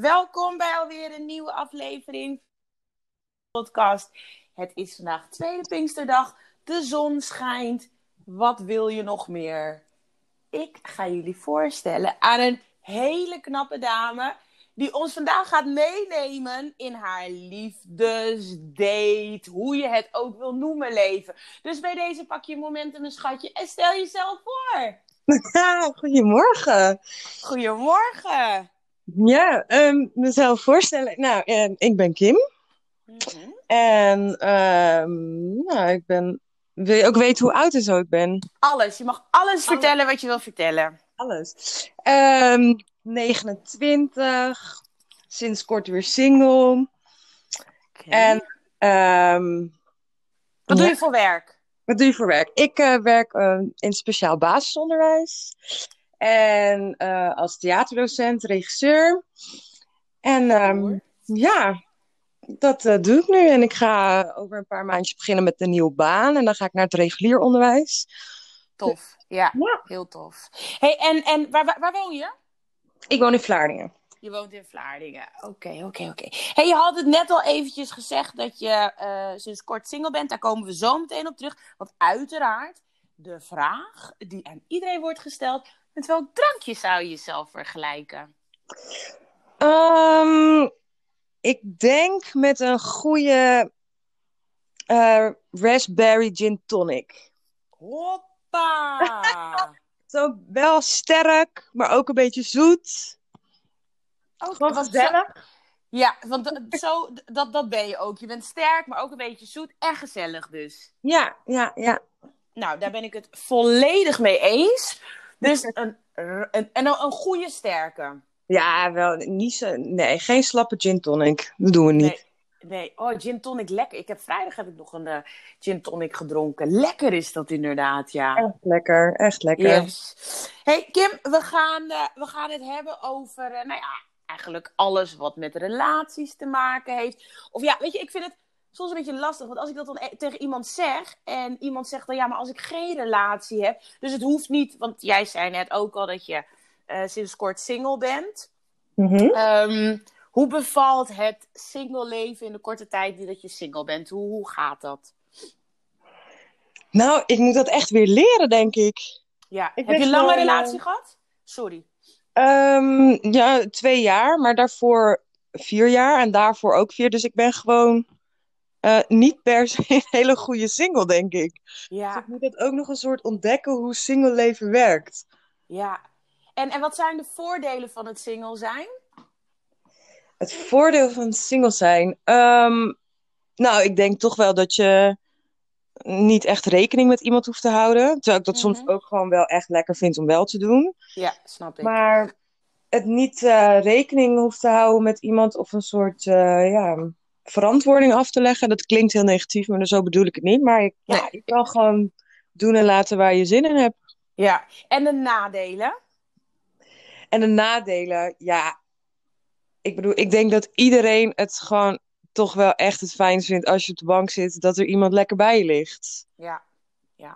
welkom bij alweer een nieuwe aflevering van de podcast. Het is vandaag tweede Pinksterdag, de zon schijnt. Wat wil je nog meer? Ik ga jullie voorstellen aan een hele knappe dame die ons vandaag gaat meenemen in haar liefdesdate, hoe je het ook wil noemen leven. Dus bij deze pak je een moment en een schatje en stel jezelf voor. Goedemorgen. Goedemorgen. Ja, ehm, mezelf voorstellen. Nou, ehm, ik ben Kim. Mhm. En ehm, nou, ik ben. Wil je ook weten hoe oud en zo ik ben? Alles, je mag alles vertellen wat je wil vertellen. Alles. Ehm 29. Sinds kort weer single. Oké. En ehm, wat doe ja. je voor werk? wat doe je voor werk? Ik eh, werk in speciaal basisonderwijs. En eh, als theaterdocent, regisseur. En ehm, ja, dat eh, doe ik nu. En ik ga over een paar maandjes beginnen met een nieuwe baan. En dan ga ik naar het regulier onderwijs. Tof. Ja, Ja. heel tof. Hey, en en waar, waar, waar woon je? Ik woon in Vlaardingen. Je woont in Vlaardingen. Oké, oké, oké. Hey, je had het net al eventjes gezegd dat je eh, sinds kort single bent. Daar komen we zo meteen op terug. Want uiteraard, de vraag die aan iedereen wordt gesteld... met welk drankje zou je jezelf vergelijken? Ehm, ik denk met een goede eh, raspberry gin tonic. Hoppa! Zo wel sterk, maar ook een beetje zoet. Ook, Gewoon gezellig. ja, want d- zo, dat, dat ben je ook. Je bent sterk, maar ook een beetje zoet en gezellig dus. Ja, ja, ja. Nou, daar ben ik het volledig mee eens. Dus een, een, en een, een goede sterke. Ja, wel niet zo. Nee, geen slappe gin tonic. Dat doen we niet. Nee, nee. Oh, gin tonic, lekker. Ik heb vrijdag heb ik nog een eh, gin tonic gedronken. Lekker is dat inderdaad, ja. Echt lekker, echt lekker. Yes. Hey Kim, we gaan, eh, we gaan het hebben over, eh, nou ja, eigenlijk alles wat met relaties te maken heeft. Of ja, weet je, ik vind het soms een beetje lastig. Want als ik dat dan e- tegen iemand zeg en iemand zegt dan ja, maar als ik geen relatie heb. Dus het hoeft niet, want jij zei net ook al dat je eh, sinds kort single bent. Mhm. Ehm, hoe bevalt het single leven in de korte tijd dat je single bent? Hoe, hoe gaat dat? Nou, ik moet dat echt weer leren, denk ik. Ja, Ik heb je een lange gewoon, relatie eh, gehad? Sorry. Ehm, ja, twee jaar, maar daarvoor vier jaar en daarvoor ook vier. Dus ik ben gewoon eh, niet per se een hele goede single, denk ik. Dus Ja. ik moet dat ook nog een soort ontdekken hoe single leven werkt. Ja. En, en wat zijn de voordelen van het single zijn? Het voordeel van single zijn. ehm, nou, ik denk toch wel dat je niet echt rekening met iemand hoeft te houden. Terwijl ik dat soms Mhm. ook gewoon wel echt lekker vind om wel te doen. Ja, snap ik. Maar het niet eh, rekening hoeft te houden met iemand of een soort eh, ja, verantwoording af te leggen. Dat klinkt heel negatief, maar zo bedoel ik het niet. Maar ik, ja, je kan gewoon doen en laten waar je zin in hebt. Ja. En de nadelen? En de nadelen, ja. Ik bedoel, ik denk dat iedereen het gewoon toch wel echt het fijnst vindt als je op de bank zit, dat er iemand lekker bij je ligt. Ja.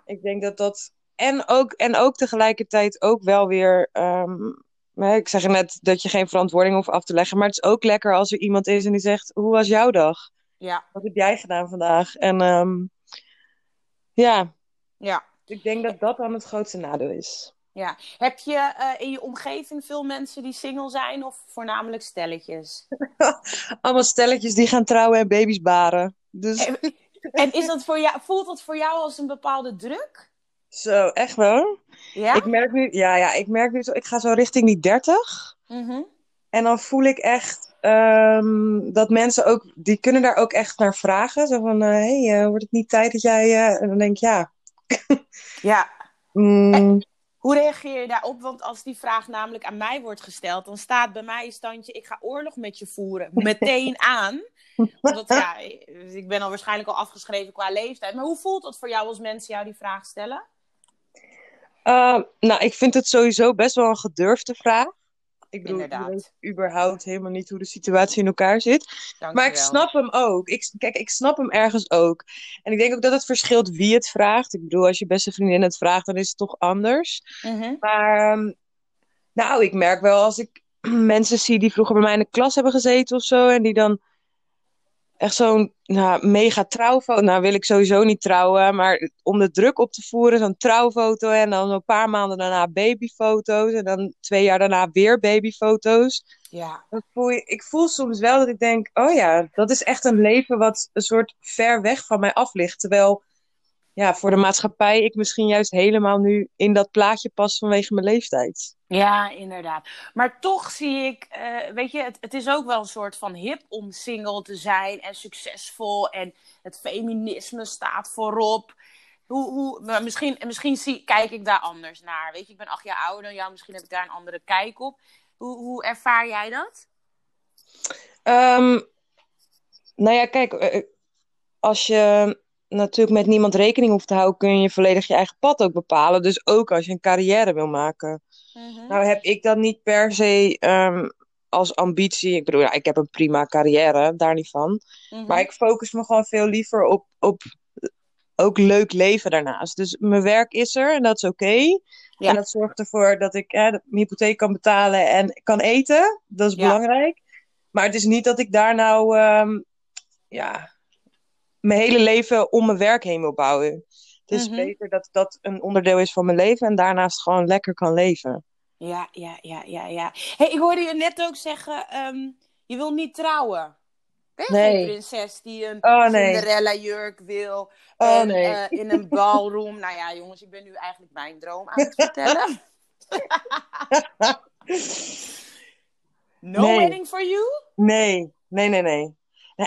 Ik denk dat dat. En ook, en ook tegelijkertijd ook wel weer. ehm, hè, ik zeg net dat je geen verantwoording hoeft af te leggen. Maar het is ook lekker als er iemand is en die zegt: Hoe was jouw dag? Ja. Wat heb jij gedaan vandaag? En ehm, ja, Ja. ik denk dat dat dan het grootste nadeel is. Ja. Heb je eh, in je omgeving veel mensen die single zijn of voornamelijk stelletjes? Allemaal stelletjes die gaan trouwen en baby's baren. Dus En, en is dat voor jou, voelt dat voor jou als een bepaalde druk? Zo, echt wel. Ja? Ik merk nu, ja, ja, ik merk nu zo, ik ga zo richting die 30. Mhm. En dan voel ik echt ehm, dat mensen ook, die kunnen daar ook echt naar vragen. Zo van, hé, hey, eh, wordt het niet tijd dat jij... eh, En dan denk ik, ja. Ja. mm, Hoe reageer je daarop? Want als die vraag namelijk aan mij wordt gesteld, dan staat bij mij een standje: ik ga oorlog met je voeren. Meteen aan. Omdat ja, ik ben al waarschijnlijk al afgeschreven qua leeftijd. Maar hoe voelt dat voor jou als mensen jou die vraag stellen? Eh, nou, ik vind het sowieso best wel een gedurfde vraag. Ik bedoel, Inderdaad. je weet überhaupt helemaal niet hoe de situatie in elkaar zit. Maar ik snap hem ook. Ik, kijk, ik snap hem ergens ook. En ik denk ook dat het verschilt wie het vraagt. Ik bedoel, als je beste vriendin het vraagt, dan is het toch anders. Mhm. Maar, ehm, nou, ik merk wel als ik mensen zie die vroeger bij mij in de klas hebben gezeten of zo. En die dan echt zo'n nou, mega trouwfoto. Nou wil ik sowieso niet trouwen. Maar om de druk op te voeren, zo'n trouwfoto. En dan een paar maanden daarna babyfoto's. En dan twee jaar daarna weer babyfoto's. Ja. Dan voel je, ik voel soms wel dat ik denk, oh ja, dat is echt een leven wat een soort ver weg van mij af ligt. Terwijl ja, voor de maatschappij ik misschien juist helemaal nu in dat plaatje pas vanwege mijn leeftijd. Ja, inderdaad. Maar toch zie ik, eh, weet je, het, het is ook wel een soort van hip om single te zijn en succesvol. En het feminisme staat voorop. Hoe, hoe, maar misschien misschien zie, kijk ik daar anders naar. Weet je, ik ben acht jaar ouder dan jou, misschien heb ik daar een andere kijk op. Hoe, hoe ervaar jij dat? Ehm, nou ja, kijk, eh, als je natuurlijk met niemand rekening hoeft te houden, kun je volledig je eigen pad ook bepalen. Dus ook als je een carrière wil maken. Mhm. Nou heb ik dat niet per se ehm, als ambitie. Ik bedoel, ja, ik heb een prima carrière, daar niet van. Mhm. Maar ik focus me gewoon veel liever op, op ook leuk leven daarnaast. Dus mijn werk is er en dat is oké. Ja. En dat zorgt ervoor dat ik hè, mijn hypotheek kan betalen en kan eten. Dat is Ja. belangrijk. Maar het is niet dat ik daar nou ehm, ja, mijn hele leven om mijn werk heen wil bouwen. Het is Mhm. beter dat dat een onderdeel is van mijn leven en daarnaast gewoon lekker kan leven. Ja, ja, ja, ja, ja. Hey, ik hoorde je net ook zeggen, ehm, je wil niet trouwen. Ben je Nee. geen prinses die een Oh, nee. Cinderella jurk wil? Oh, en, nee. eh, in een ballroom. nou ja, jongens, ik ben nu eigenlijk mijn droom aan het vertellen. no Nee. wedding for you? Nee, nee, nee, nee.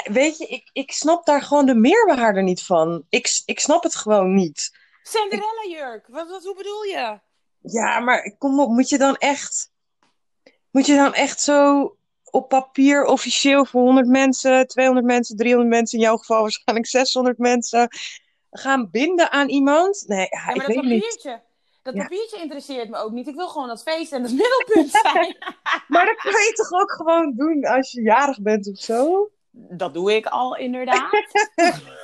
Weet je, ik, ik snap daar gewoon de meerwaarde niet van. Ik, ik snap het gewoon niet. Cinderella jurk. Wat, wat, hoe bedoel je? Ja, maar kom op, moet je dan echt. Moet je dan echt zo op papier officieel voor 100 mensen, 200 mensen, 300 mensen, in jouw geval waarschijnlijk 600 mensen, gaan binden aan iemand? Nee, ja, Ja, ik maar weet dat niet. papiertje. Dat Ja. papiertje interesseert me ook niet. Ik wil gewoon dat feest en het middelpunt zijn. Maar dat kan je toch ook gewoon doen als je jarig bent of zo? Dat doe ik al, inderdaad.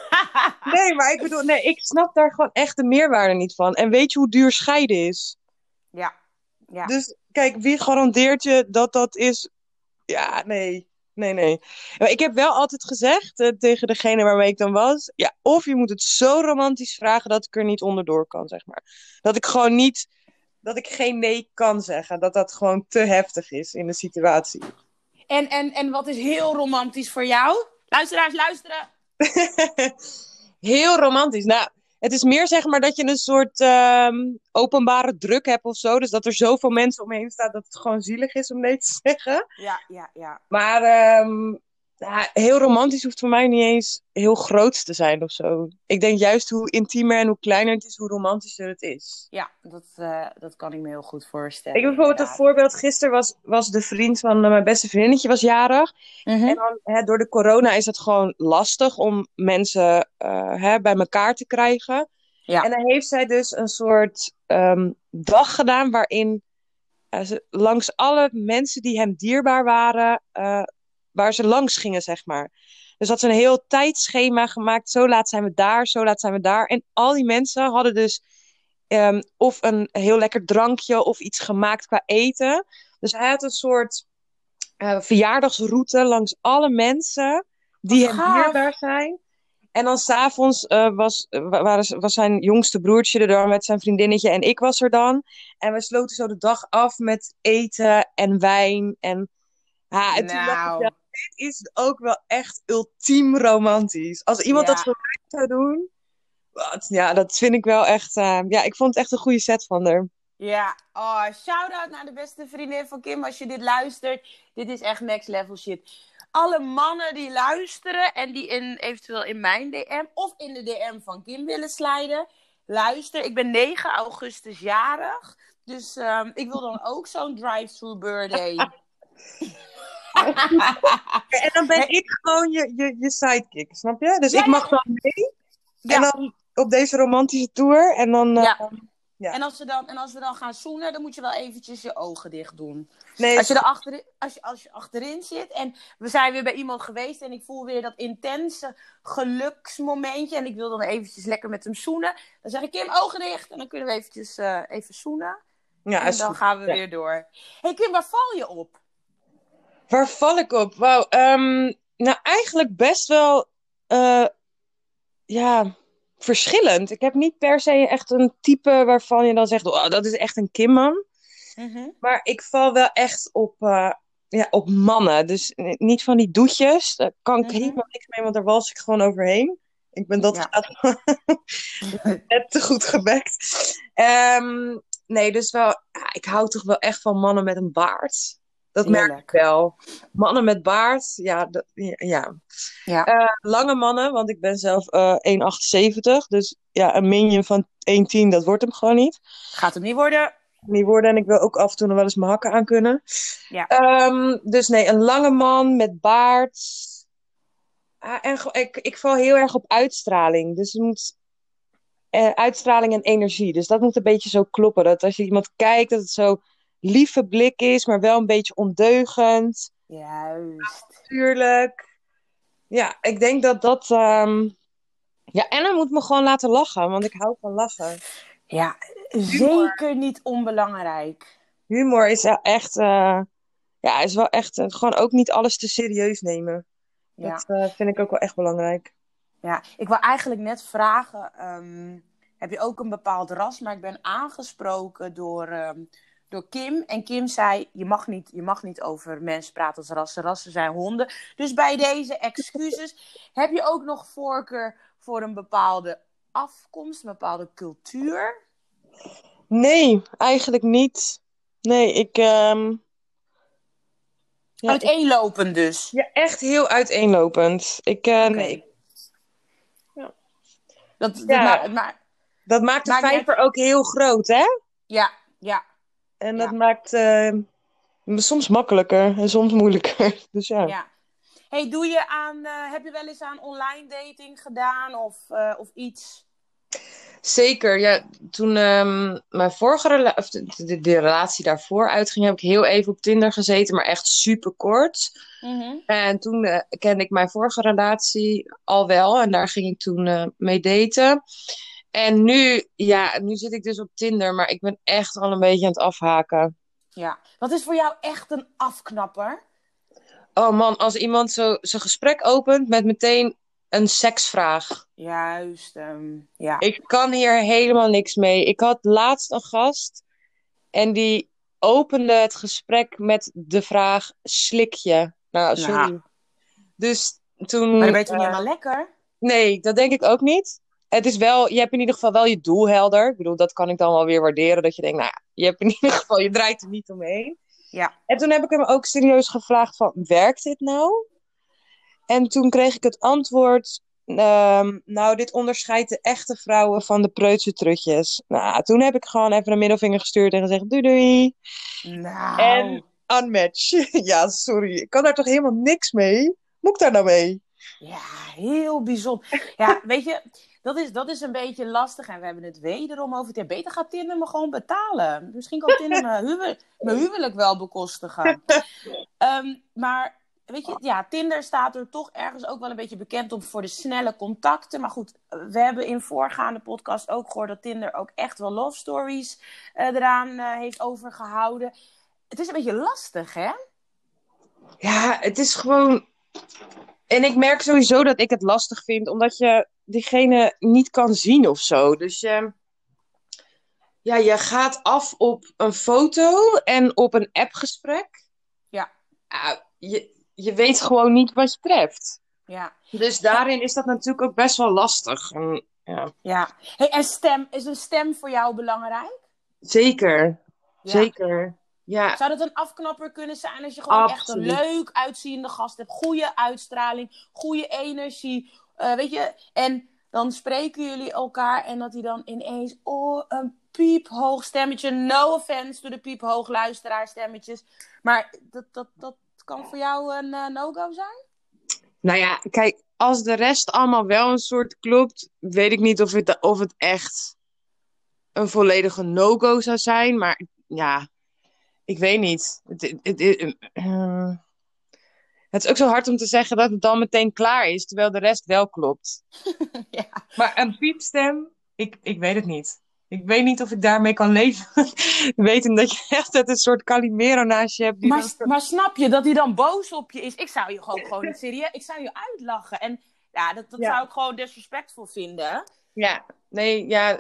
Nee, maar ik bedoel, nee, ik snap daar gewoon echt de meerwaarde niet van. En weet je hoe duur scheiden is? ja. ja. Dus kijk, wie garandeert je dat dat is? Ja, nee. Nee, nee. Maar ik heb wel altijd gezegd eh, tegen degene waarmee ik dan was: ja, of je moet het zo romantisch vragen dat ik er niet onderdoor kan, zeg maar. Dat ik gewoon niet, dat ik geen nee kan zeggen. Dat dat gewoon te heftig is in de situatie. En, en, en wat is heel romantisch voor jou? Luisteraars, luisteren. Heel romantisch. Nou, het is meer zeg maar dat je een soort ehm, openbare druk hebt of zo. Dus dat er zoveel mensen omheen staan dat het gewoon zielig is om nee te zeggen. Ja, ja, ja. Maar ehm, ja, heel romantisch hoeft voor mij niet eens heel groot te zijn of zo. Ik denk juist hoe intiemer en hoe kleiner het is, hoe romantischer het is. Ja, dat, eh, dat kan ik me heel goed voorstellen. Ik heb bijvoorbeeld een voorbeeld. Gisteren was, was de vriend van eh, mijn beste vriendinnetje was jarig. Mhm. En dan, hè, door de corona is het gewoon lastig om mensen eh, hè, bij elkaar te krijgen. Ja. En dan heeft zij dus een soort ehm, dag gedaan waarin ze langs alle mensen die hem dierbaar waren, waar ze langs gingen, zeg maar. Dus had ze een heel tijdschema gemaakt. Zo laat zijn we daar, zo laat zijn we daar. En al die mensen hadden dus ehm, of een heel lekker drankje of iets gemaakt qua eten. Dus hij had een soort eh, verjaardagsroute langs alle mensen die hem dierbaar zijn. En dan s'avonds uh, was, waren, was zijn jongste broertje er dan met zijn vriendinnetje en ik was er dan. En we sloten zo de dag af met eten en wijn. En, ja, en toen dacht ik, Nou. Dit is ook wel echt ultiem romantisch. Als iemand Ja. dat voor mij zou doen, wat, ja, dat vind ik wel echt... eh, ja, ik vond het echt een goede set van haar. Ja, oh, shout-out naar de beste vriendin van Kim als je dit luistert. Dit is echt next level shit. Alle mannen die luisteren en die in, eventueel in mijn DM of in de DM van Kim willen sliden. Luister, ik ben 9 augustus jarig. Dus ehm, ik wil dan ook zo'n drive-through birthday. En dan ben ik gewoon je, je, je sidekick, snap je? Dus Ja, ik mag dan mee. Ja. En dan op deze romantische tour. En dan... eh, Ja. Ja. En, als we dan, en als we dan gaan zoenen, dan moet je wel eventjes je ogen dicht doen. nee, Als je, er achterin, als, je, als je achterin zit en we zijn weer bij iemand geweest en ik voel weer dat intense geluksmomentje en ik wil dan eventjes lekker met hem zoenen, dan zeg ik Kim, ogen dicht en dan kunnen we eventjes eh, even zoenen ja, en dan goed. gaan we Ja. weer door. hey Kim, waar val je op? Waar val ik op? Wauw. ehm, nou, eigenlijk best wel, eh, ja, verschillend. Ik heb niet per se echt een type waarvan je dan zegt, oh, dat is echt een Kimman. Mhm. Maar ik val wel echt op, eh, ja, op mannen. Dus niet van die doetjes. Daar kan ik Mhm. helemaal niks mee, want daar wals ik gewoon overheen. Ik ben dat Ja. net te goed gebekt. Ehm, nee, dus wel, ja, ik hou toch wel echt van mannen met een baard. Dat merk ik wel. Mannen met baard, ja. dat- ja. Ja. Eh, lange mannen, want ik ben zelf eh 1,78. Dus ja, een minion van 1,10, dat wordt hem gewoon niet. Gaat hem niet worden. Niet worden en ik wil ook af en toe nog wel eens mijn hakken aan kunnen. Ja. Ehm, dus nee, een lange man met baard. Ah, en ik, ik val heel erg op uitstraling. Dus moet eh, uitstraling en energie. Dus dat moet een beetje zo kloppen. Dat als je iemand kijkt, dat het zo lieve blik is, maar wel een beetje ondeugend. Juist. Tuurlijk. Ja, ik denk dat dat. ehm, Ja, en hij moet me gewoon laten lachen, want ik hou van lachen. Ja, zeker niet onbelangrijk. Humor is echt. eh, Ja, is wel echt. eh, gewoon ook niet alles te serieus nemen. Ja. Dat eh, vind ik ook wel echt belangrijk. Ja, ik wil eigenlijk net vragen: ehm, heb je ook een bepaald ras? Maar ik ben aangesproken door, ehm, door Kim. En Kim zei: je mag, niet, je mag niet over mensen praten als rassen. Rassen zijn honden. Dus bij deze excuses. heb je ook nog voorkeur voor een bepaalde afkomst, een bepaalde cultuur? Nee, eigenlijk niet. Nee, ik. ehm, Ja, Uiteenlopend dus. Ja, echt heel uiteenlopend. Ik, eh, nee. Dat, dat Ja. ma- maar, Dat maakt de vijver ook heel groot, hè? ja, ja. En Ja. dat maakt eh, me soms makkelijker en soms moeilijker. Dus ja. Ja. Hey, doe je aan, eh, heb je wel eens aan online dating gedaan of, eh, of iets? Zeker. Ja, toen ehm, mijn vorige rela- of de, de, de relatie daarvoor uitging, heb ik heel even op Tinder gezeten, maar echt super kort. En toen kende ik mijn vorige relatie al wel en daar ging ik toen eh, mee daten. En nu, ja, nu zit ik dus op Tinder, maar ik ben echt al een beetje aan het afhaken. Ja. Wat is voor jou echt een afknapper? Oh man, als iemand zo zijn gesprek opent met meteen een seksvraag. Juist, ehm, ja. Ik kan hier helemaal niks mee. Ik had laatst een gast en die opende het gesprek met de vraag: slik je? Nou, sorry. Nou. Dus toen. Maar dan ben je toch eh, niet helemaal lekker? Nee, dat denk ik ook niet. Het is wel, je hebt in ieder geval wel je doel helder. Ik bedoel, dat kan ik dan wel weer waarderen. Dat je denkt, nou ja, je hebt in ieder geval, je draait er niet omheen. Ja. En toen heb ik hem ook serieus gevraagd van, werkt dit nou? En toen kreeg ik het antwoord, ehm, nou, dit onderscheidt de echte vrouwen van de preutse trutjes. Nou, toen heb ik gewoon even een middelvinger gestuurd en gezegd, doei doei. Nou. En unmatch. ja, sorry. Ik kan daar toch helemaal niks mee? Moet ik daar nou mee? Ja, heel bijzonder. Ja, weet je, dat is, dat is een beetje lastig. En we hebben het wederom over. Ja, beter gaat Tinder me gewoon betalen. Misschien kan Tinder mijn, huwelijk, mijn huwelijk wel bekostigen. Ehm, maar weet je, ja, Tinder staat er toch ergens ook wel een beetje bekend om voor de snelle contacten. Maar goed, we hebben in voorgaande podcast ook gehoord dat Tinder ook echt wel love stories eh, eraan eh, heeft overgehouden. Het is een beetje lastig, hè? Ja, het is gewoon. En ik merk sowieso dat ik het lastig vind, omdat je diegene niet kan zien of zo. Dus je, ja, je gaat af op een foto en op een appgesprek. Ja. Ah, je, je weet gewoon niet wat je treft. Ja. Dus daarin is dat natuurlijk ook best wel lastig. En, ja, ja. Hey, en stem, is een stem voor jou belangrijk? zeker, Ja. zeker. Ja, Zou dat een afknapper kunnen zijn als je gewoon echt een leuk uitziende gast hebt? Goede uitstraling, goede energie. eh, weet je, en dan spreken jullie elkaar en dat hij dan ineens, oh, een piephoog stemmetje. No offense to de piephoog luisteraar-stemmetjes. Maar dat, dat, dat kan voor jou een eh, no-go zijn? Nou ja, kijk, als de rest allemaal wel een soort klopt, weet ik niet of het, of het echt een volledige no-go zou zijn. Maar ja, ik weet niet. Het, het, het, eh, het is ook zo hard om te zeggen dat het dan meteen klaar is, terwijl de rest wel klopt. ja. Maar een piepstem, ik, ik weet het niet. Ik weet niet of ik daarmee kan leven. Weten dat je echt een soort Calimero naast je hebt. die Maar, dan- maar snap je dat hij dan boos op je is? Ik zou je gewoon, gewoon niet serieus... Ik zou je uitlachen. En ja, dat, dat Ja. zou ik gewoon disrespectful vinden. Ja, nee, ja.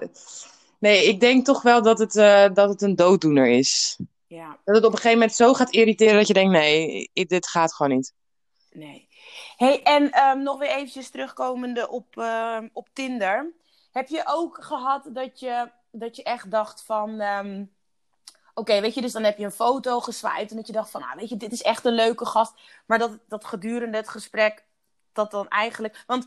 Nee, ik denk toch wel dat het, eh, dat het een dooddoener is. Ja, Dat het op een gegeven moment zo gaat irriteren dat je denkt, nee, dit gaat gewoon niet. nee. hey, en ehm, nog weer eventjes terugkomende op, ehm, op Tinder. Heb je ook gehad dat je, dat je echt dacht van... ehm, Oké, weet je, dus dan heb je een foto geswiped en dat je dacht van, ah, weet je, dit is echt een leuke gast. Maar dat, dat gedurende het gesprek, dat dan eigenlijk... Want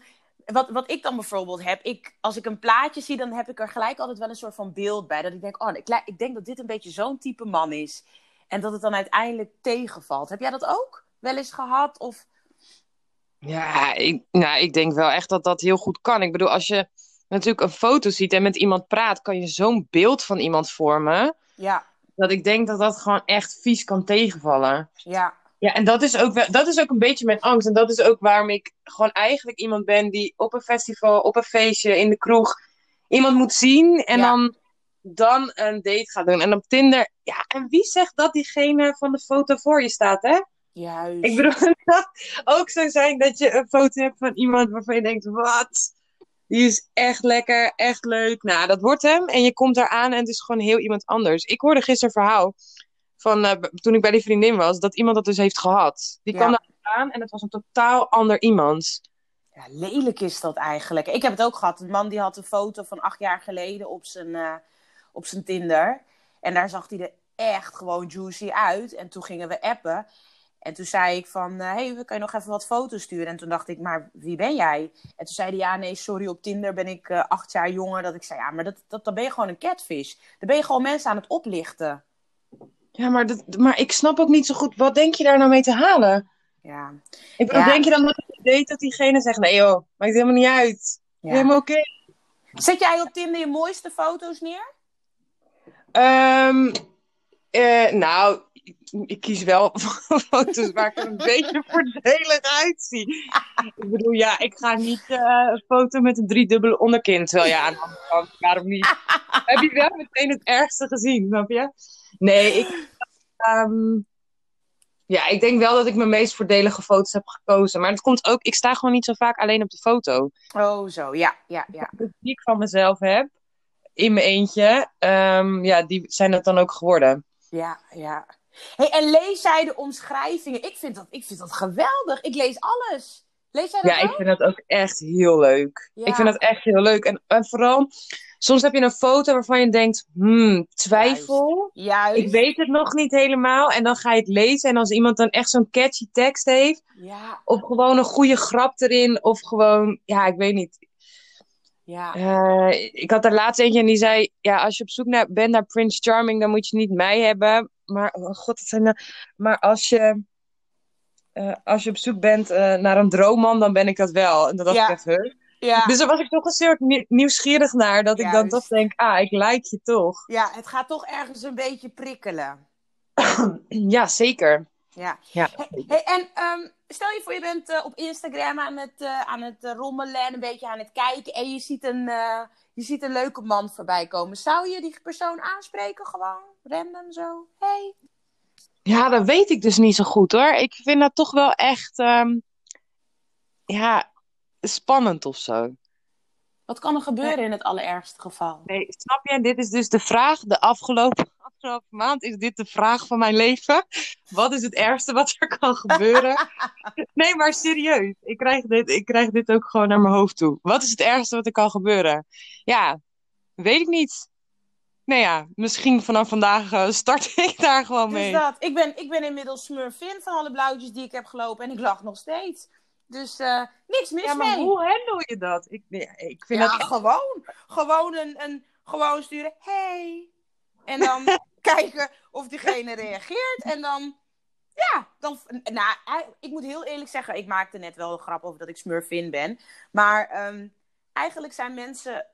wat, wat ik dan bijvoorbeeld heb, ik, als ik een plaatje zie, dan heb ik er gelijk altijd wel een soort van beeld bij. Dat ik denk, oh, ik, ik denk dat dit een beetje zo'n type man is. En dat het dan uiteindelijk tegenvalt. Heb jij dat ook wel eens gehad? Of... Ja, ik, nou, ik denk wel echt dat dat heel goed kan. Ik bedoel, als je natuurlijk een foto ziet en met iemand praat, kan je zo'n beeld van iemand vormen. Ja, Dat ik denk dat dat gewoon echt vies kan tegenvallen. ja, Ja, en dat is, ook wel, dat is ook een beetje mijn angst. En dat is ook waarom ik gewoon eigenlijk iemand ben die op een festival, op een feestje, in de kroeg, iemand moet zien en Ja. dan, dan een date gaat doen. En op Tinder, ja, en wie zegt dat diegene van de foto voor je staat, hè? juist. Ik bedoel, kan ook zo zijn dat je een foto hebt van iemand waarvan je denkt, wat? Die is echt lekker, echt leuk. Nou, dat wordt hem. En je komt daar aan en het is gewoon heel iemand anders. Ik hoorde gisteren een verhaal van eh, toen ik bij die vriendin was, dat iemand dat dus heeft gehad. Die Ja. kwam daar aan en het was een totaal ander iemand. Ja, lelijk is dat eigenlijk. Ik heb het ook gehad. Een man die had een foto van acht jaar geleden op zijn, eh, op zijn Tinder. En daar zag hij er echt gewoon juicy uit. En toen gingen we appen. En toen zei ik van, hé, hey, kan je nog even wat foto's sturen? En toen dacht ik, maar wie ben jij? En toen zei hij, ja, nee, sorry, op Tinder ben ik eh, acht jaar jonger. Dat ik zei, ja, maar dat, dat, dan ben je gewoon een catfish. Dan ben je gewoon mensen aan het oplichten. Ja, maar, dat, maar ik snap ook niet zo goed, wat denk je daar nou mee te halen? Ja, Ik bedoel, Ja. denk je dan dat het date dat diegene zegt, nee joh, maakt helemaal niet uit. ja. Helemaal oké. Zet jij op Tinder je mooiste foto's neer? Ehm, eh, nou, ik kies wel foto's waar ik er een beetje voordelig uitzie. Ik bedoel, ja, ik ga niet eh, een foto met een driedubbele onderkin. Terwijl ja, aan de andere kant, waarom niet? Heb je wel meteen het ergste gezien, snap je? Nee, ik, ehm, ja, ik denk wel dat ik mijn meest voordelige foto's heb gekozen. Maar het komt ook, ik sta gewoon niet zo vaak alleen op de foto. Oh, zo, ja, ja, ja. De die ik van mezelf heb, in mijn eentje, ehm, ja, die zijn het dan ook geworden. Ja, ja. Hey, en lees jij de omschrijvingen? Ik vind, dat, ik vind dat geweldig. Ik lees alles. Lees jij dat Ja, ik vind dat ook echt heel leuk. Ja. Ik vind dat echt heel leuk. En, en vooral, soms heb je een foto waarvan je denkt, hmm, twijfel. Juist. Ik weet het nog niet helemaal. En dan ga je het lezen. En als iemand dan echt zo'n catchy tekst heeft, Ja, of gewoon een goede grap erin, of gewoon, ja, ik weet niet. ja. Eh, ik had er laatst eentje en die zei, ja, als je op zoek naar, bent naar Prince Charming, dan moet je niet mij hebben. Maar, oh god, het zijn nou- maar als je, eh, als je op zoek bent eh, naar een droomman, dan ben ik dat wel. En dan dacht Ja. ik echt, huh? Ja. Dus daar was ik toch een soort nieuw- nieuwsgierig naar, dat ik dan toch denk, ah, ik like je toch. ja, het gaat toch ergens een beetje prikkelen. Ja, zeker. Ja. Ja. Hey, hey, en ehm, stel je voor, je bent eh, op Instagram aan het, aan het rommelen en een beetje aan het kijken. En je ziet, een, je ziet een leuke man voorbij komen. Zou je die persoon aanspreken gewoon? Random zo? Hey. Ja, dat weet ik dus niet zo goed hoor. Ik vind dat toch wel echt, ehm, ja, spannend of zo. Wat kan er gebeuren in het allerergste geval? Nee, snap je? Dit is dus de vraag. De afgelopen, afgelopen maand is dit de vraag van mijn leven. Wat is het ergste wat er kan gebeuren? Nee, maar serieus. Ik krijg dit, ik krijg dit ook gewoon naar mijn hoofd toe. Wat is het ergste wat er kan gebeuren? Ja, weet ik niet. Nou ja, misschien vanaf vandaag eh, start ik daar gewoon Dus mee. dat. Ik ben, ik ben inmiddels smurfin van alle blauwtjes die ik heb gelopen. En ik lach nog steeds. Dus eh, niks mis Ja, maar mee. hoe handle je dat? Ik, ik vind ja, dat echt... gewoon. Gewoon, een, een, gewoon sturen. Hey. En dan kijken of diegene reageert. En dan... Ja, dan... Nou, ik moet heel eerlijk zeggen. Ik maakte net wel een grap over dat ik smurfin ben. Maar ehm, eigenlijk zijn mensen...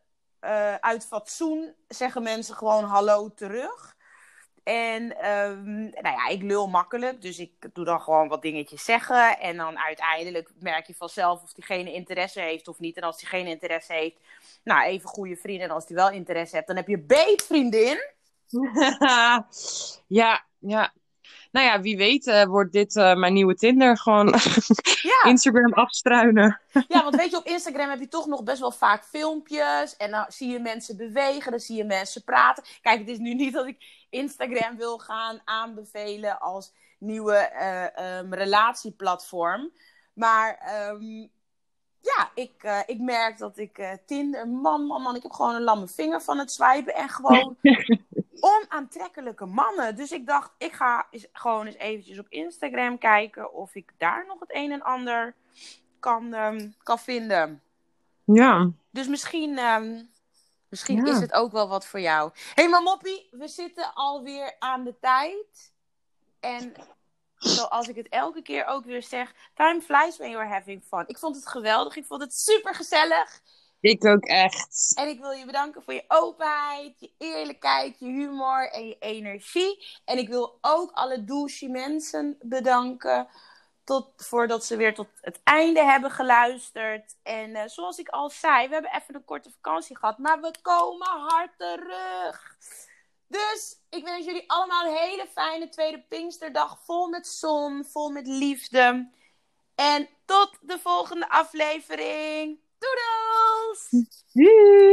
eh, uit fatsoen zeggen mensen gewoon hallo terug. En ehm, nou ja, ik lul makkelijk, dus ik doe dan gewoon wat dingetjes zeggen. En dan uiteindelijk merk je vanzelf of diegene interesse heeft of niet. En als diegene interesse heeft, nou even goede vrienden. En als die wel interesse hebt, dan heb je beet vriendin. ja, ja. Nou ja, wie weet eh, wordt dit eh, mijn nieuwe Tinder. Gewoon Ja. Instagram afstruinen. Ja, want weet je, op Instagram heb je toch nog best wel vaak filmpjes. En dan zie je mensen bewegen, dan zie je mensen praten. Kijk, het is nu niet dat ik Instagram wil gaan aanbevelen als nieuwe eh, ehm, relatieplatform. Maar ehm, ja, ik, ik merk dat ik Tinder, man, man, man, ik heb gewoon een lamme vinger van het swipen. En gewoon onaantrekkelijke mannen. Dus ik dacht, ik ga eens, gewoon eens eventjes op Instagram kijken of ik daar nog het een en ander kan, ehm, kan vinden. Ja. Dus misschien, ehm, misschien Ja. is het ook wel wat voor jou. Hé, hey, maar Moppie, we zitten alweer aan de tijd. En zoals ik het elke keer ook weer zeg, time flies when you're having fun. Ik vond het geweldig, ik vond het super gezellig. Ik ook echt. En ik wil je bedanken voor je openheid, je eerlijkheid, je humor en je energie. En ik wil ook alle douche mensen bedanken. Tot, voordat ze weer tot het einde hebben geluisterd. En eh, zoals ik al zei, we hebben even een korte vakantie gehad. Maar we komen hard terug. Dus ik wens jullie allemaal een hele fijne tweede Pinksterdag. Vol met zon, vol met liefde. En tot de volgende aflevering. Doedels! Doei.